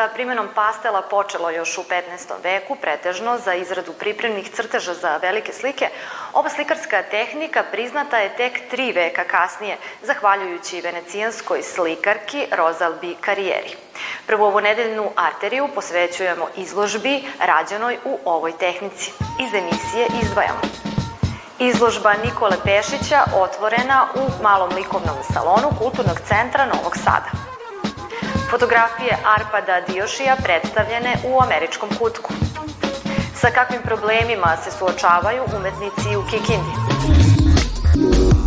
Sa primjenom pastela počelo još u 15. veku, pretežno za izradu pripremnih crteža za velike slike, ova slikarska tehnika priznata je tek tri veka kasnije, zahvaljujući venecijanskoj slikarki Rozalbi Karijeri. Prvu ovu nedeljnu arteriju posvećujemo izložbi rađenoj u ovoj tehnici. Iz emisije izdvajamo. Izložba Nikole Pešića otvorena u malom likovnom salonu Kulturnog centra Novog Sada. Fotografije Arpada Diošija predstavljene u američkom kutku. Sa kakvim problemima se suočavaju umetnici u Kikindi?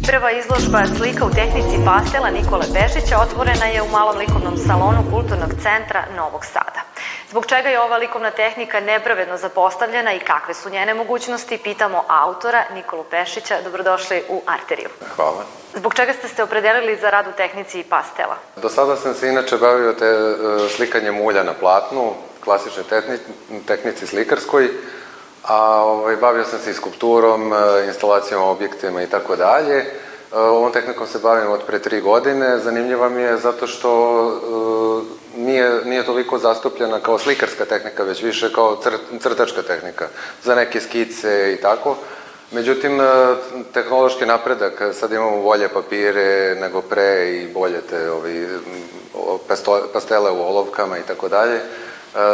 Prva izložba slika u tehnici pastela Nikole Pešića otvorena je u malom likovnom salonu Kulturnog centra Novog Sada. Zbog čega je ova likovna tehnika nepravedno zapostavljena i kakve su njene mogućnosti, pitamo autora Nikolu Pešića. Dobrodošli u Arteriju. Hvala. Zbog čega ste se opredelili za rad u tehnici i pastela? Do sada sam se inače bavio te e, slikanjem ulja na platnu, klasičnoj tehnici slikarskoj, a ovaj, bavio sam se i skulpturom, e, instalacijom objektima i tako dalje. E, ovom tehnikom se bavim od pre tri godine. Zanimljiva mi je zato što nije, nije toliko zastupljena kao slikarska tehnika, već više kao cr, crtačka tehnika za neke skice i tako. Međutim, e, tehnološki napredak, sad imamo bolje papire nego pre i bolje te ovi, pastele u olovkama i tako dalje. E,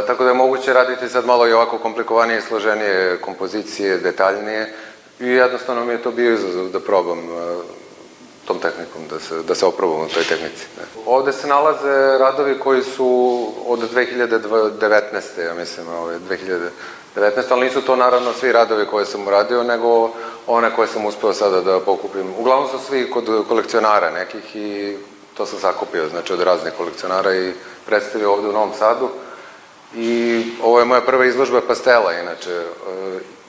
tako da je moguće raditi sad malo i ovako komplikovanije i složenije kompozicije, detaljnije i jednostavno mi je to bio izazov da probam e, tom tehnikom, da se, da se oprobamo toj tehnici. Ne. Ovde se nalaze radovi koji su od 2019. ja mislim, ove, 2019. ali nisu to naravno svi radovi koje sam uradio, nego one koje sam uspeo sada da pokupim. Uglavnom su svi kod kolekcionara nekih i to sam sakupio, znači od raznih kolekcionara i predstavio ovde u Novom Sadu. I ovo je moja prva izložba pastela, inače, e,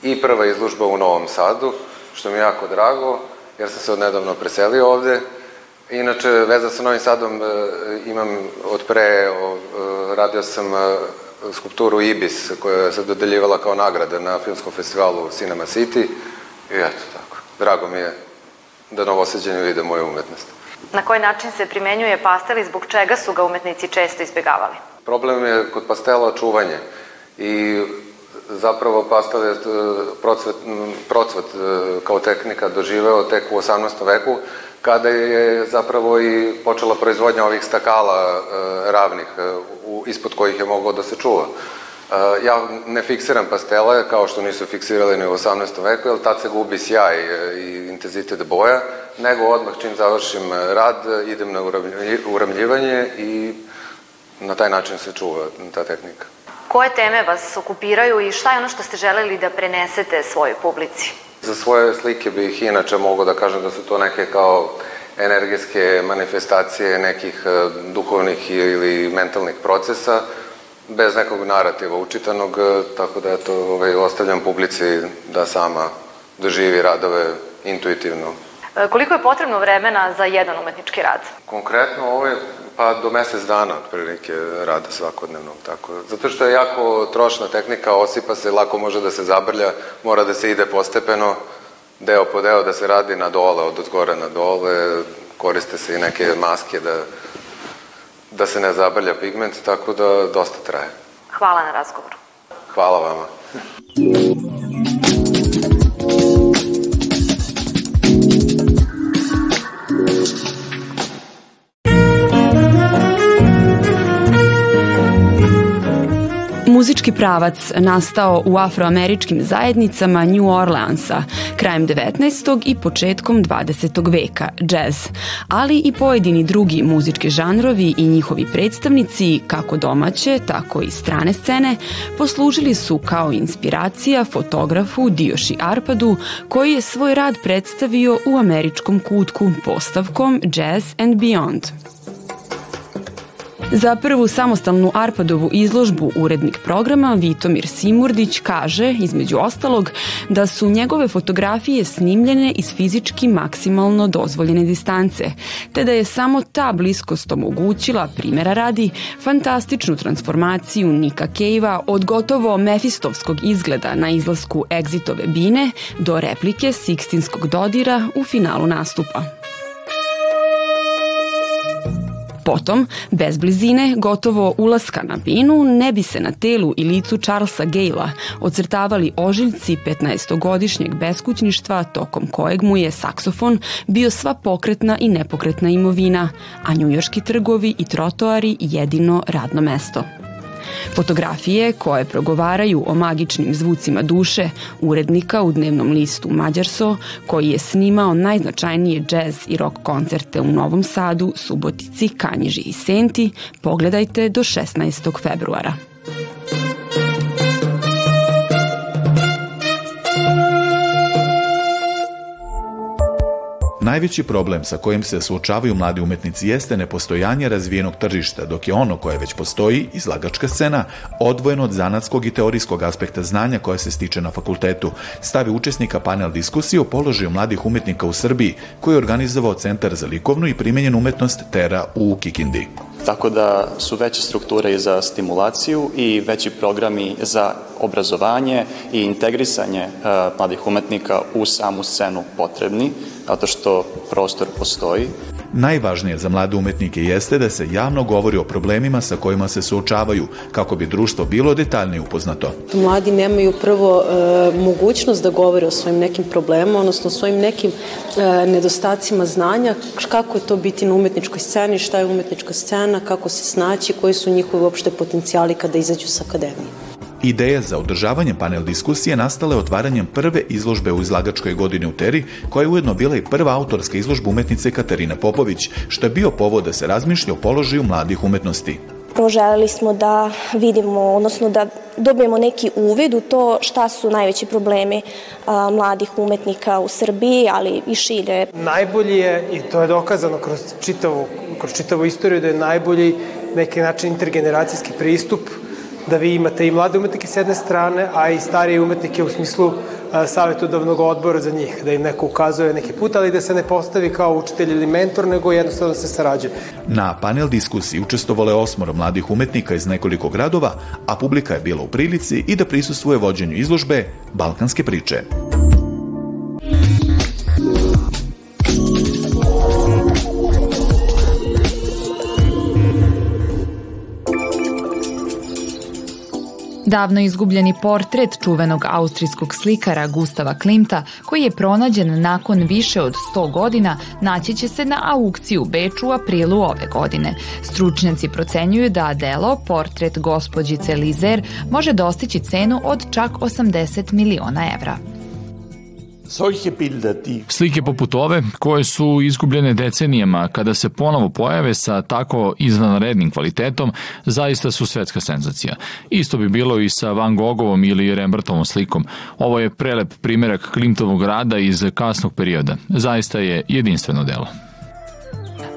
i prva izložba u Novom Sadu, što mi je jako drago jer sam se odnedavno preselio ovde. Inače, veza sa Novim Sadom e, imam od pre, e, radio sam e, skulpturu Ibis koja se dodeljivala kao nagrada na filmskom festivalu Cinema City i eto tako. Drago mi je da novoseđenju vide moju umetnost. Na koji način se primenjuje pastel i zbog čega su ga umetnici često izbjegavali? Problem je kod pastela čuvanje i zapravo pastel je procvet, procvet e, kao tehnika doživeo tek u 18. veku, kada je zapravo i počela proizvodnja ovih stakala e, ravnih, e, ispod kojih je moglo da se čuva. Ja ne fiksiram pastele kao što nisu fiksirali ni u 18. veku, jer tad se gubi sjaj i intenzitet boja, nego odmah čim završim rad idem na uramljivanje i na taj način se čuva ta tehnika. Koje teme vas okupiraju i šta je ono što ste želeli da prenesete svojoj publici? Za svoje slike bih inače mogao da kažem da su to neke kao energetske manifestacije nekih e, duhovnih ili mentalnih procesa, bez nekog narativa učitanog, e, tako da to ovaj, ostavljam publici da sama doživi radove intuitivno. E, koliko je potrebno vremena za jedan umetnički rad? Konkretno ovo je Pa do mesec dana otprilike rada svakodnevnog, tako. Zato što je jako trošna tehnika, osipa se, lako može da se zabrlja, mora da se ide postepeno, deo po deo da se radi na dole, od zgore na dole, koriste se i neke maske da, da se ne zabrlja pigment, tako da dosta traje. Hvala na razgovoru. Hvala vama. Muzički pravac nastao u afroameričkim zajednicama New Orleansa krajem 19. i početkom 20. veka, jazz, ali i pojedini drugi muzički žanrovi i njihovi predstavnici, kako domaće, tako i strane scene, poslužili su kao inspiracija fotografu Dioši Arpadu, koji je svoj rad predstavio u američkom kutku postavkom Jazz and Beyond. Za prvu samostalnu Arpadovu izložbu urednik programa Vitomir Simurdić kaže, između ostalog, da su njegove fotografije snimljene iz fizički maksimalno dozvoljene distance, te da je samo ta bliskost omogućila, primjera radi, fantastičnu transformaciju Nika Kejva od gotovo mefistovskog izgleda na izlasku Exitove bine do replike Sikstinskog dodira u finalu nastupa. Potom, bez blizine, gotovo ulaska na binu, ne bi se na telu i licu Charlesa Gejla ocrtavali ožiljci 15-godišnjeg beskućništva tokom kojeg mu je saksofon bio sva pokretna i nepokretna imovina, a njujorski trgovi i trotoari jedino radno mesto. Fotografije koje progovaraju o magičnim zvucima duše urednika u dnevnom listu Mađarso, koji je snimao najznačajnije džez i rock koncerte u Novom Sadu, Subotici, Kanjiži i Senti, pogledajte do 16. februara. Najveći problem sa kojim se suočavaju mladi umetnici jeste nepostojanje razvijenog tržišta, dok je ono koje već postoji, izlagačka scena, odvojeno od zanatskog i teorijskog aspekta znanja koje se stiče na fakultetu, stavi učesnika panel diskusije o položaju mladih umetnika u Srbiji, koji je organizovao Centar za likovnu i primenjenu umetnost Tera u Kikindi. Tako da su veće strukture i za stimulaciju i veći programi za obrazovanje i integrisanje uh, mladih umetnika u samu scenu potrebni, zato što prostor postoji. Najvažnije za mlade umetnike jeste da se javno govori o problemima sa kojima se suočavaju, kako bi društvo bilo detaljnije upoznato. Mladi nemaju prvo e, mogućnost da govore o svojim nekim problemima, odnosno svojim nekim e, nedostacima znanja, kako je to biti na umetničkoj sceni, šta je umetnička scena, kako se snaći, koji su njihovi uopšte potencijali kada izađu sa akademije. Ideja za održavanje panel diskusije nastala je otvaranjem prve izložbe u izlagačkoj godini u Teri, koja je ujedno bila i prva autorska izložba umetnice Katarine Popović, što je bio povod da se razmišlja o položaju mladih umetnosti. Proželeli smo da vidimo, odnosno da dobijemo neki uvid u to šta su najveći problemi a, mladih umetnika u Srbiji, ali i šire. Najbolji je, i to je dokazano kroz čitavu, kroz čitavu istoriju, da je najbolji neki način intergeneracijski pristup da vi imate i mlade umetnike s jedne strane, a i starije umetnike u smislu savjetodavnog odbora za njih, da im neko ukazuje neki put, ali da se ne postavi kao učitelj ili mentor, nego jednostavno da se sarađuje. Na panel diskusiji učestvovale osmoro mladih umetnika iz nekoliko gradova, a publika je bila u prilici i da prisustuje vođenju izložbe Balkanske priče. Davno izgubljeni portret čuvenog austrijskog slikara Gustava Klimta, koji je pronađen nakon više od 100 godina, naći će se na aukciji u Beču u aprilu ove godine. Stručnjaci procenjuju da delo, portret gospođice Lizer, može dostići cenu od čak 80 miliona evra. Slike poput ove, koje su izgubljene decenijama, kada se ponovo pojave sa tako izvanrednim kvalitetom, zaista su svetska senzacija. Isto bi bilo i sa Van Gogovom ili Rembrandtovom slikom. Ovo je prelep primerak Klimtovog rada iz kasnog perioda. Zaista je jedinstveno delo.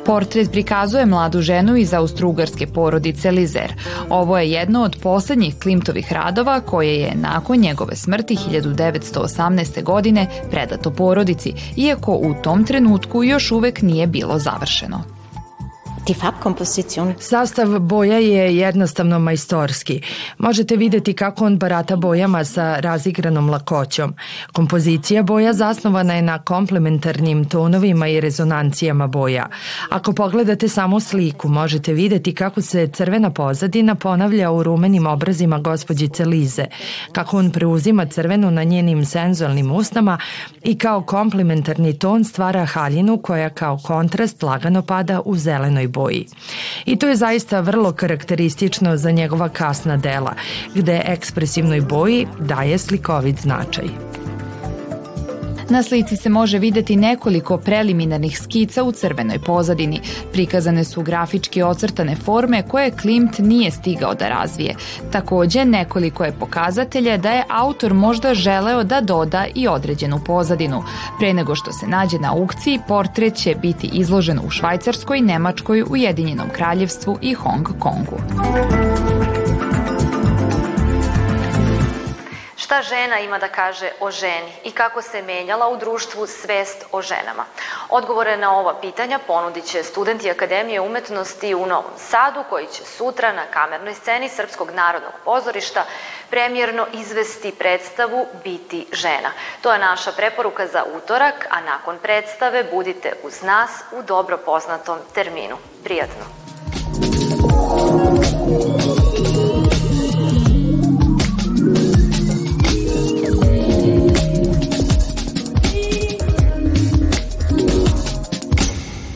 Portret prikazuje mladu ženu iz austrougarske porodice Lizer. Ovo je jedno od poslednjih Klimtovih radova koje je nakon njegove smrti 1918. godine predato porodici, iako u tom trenutku još uvek nije bilo završeno. Sastav boja je jednostavno majstorski. Možete videti kako on barata bojama sa razigranom lakoćom. Kompozicija boja zasnovana je na komplementarnim tonovima i rezonancijama boja. Ako pogledate samo sliku, možete videti kako se crvena pozadina ponavlja u rumenim obrazima gospođice Lize, kako on preuzima crvenu na njenim senzualnim usnama i kao komplementarni ton stvara haljinu koja kao kontrast lagano pada u zelenoj boji. I to je zaista vrlo karakteristično za njegova kasna dela, gde ekspresivnoj boji daje slikovit značaj. Na slici se može videti nekoliko preliminarnih skica u crvenoj pozadini. Prikazane su grafički ocrtane forme koje Klimt nije stigao da razvije. Takođe, nekoliko je pokazatelja da je autor možda želeo da doda i određenu pozadinu. Pre nego što se nađe na aukciji, portret će biti izložen u Švajcarskoj, Nemačkoj, Ujedinjenom kraljevstvu i Hong Kongu. Šta žena ima da kaže o ženi i kako se menjala u društvu svest o ženama? Odgovore na ova pitanja ponudit će studenti Akademije umetnosti u Novom Sadu, koji će sutra na kamernoj sceni Srpskog narodnog pozorišta premjerno izvesti predstavu Biti žena. To je naša preporuka za utorak, a nakon predstave budite uz nas u dobro poznatom terminu. Prijatno!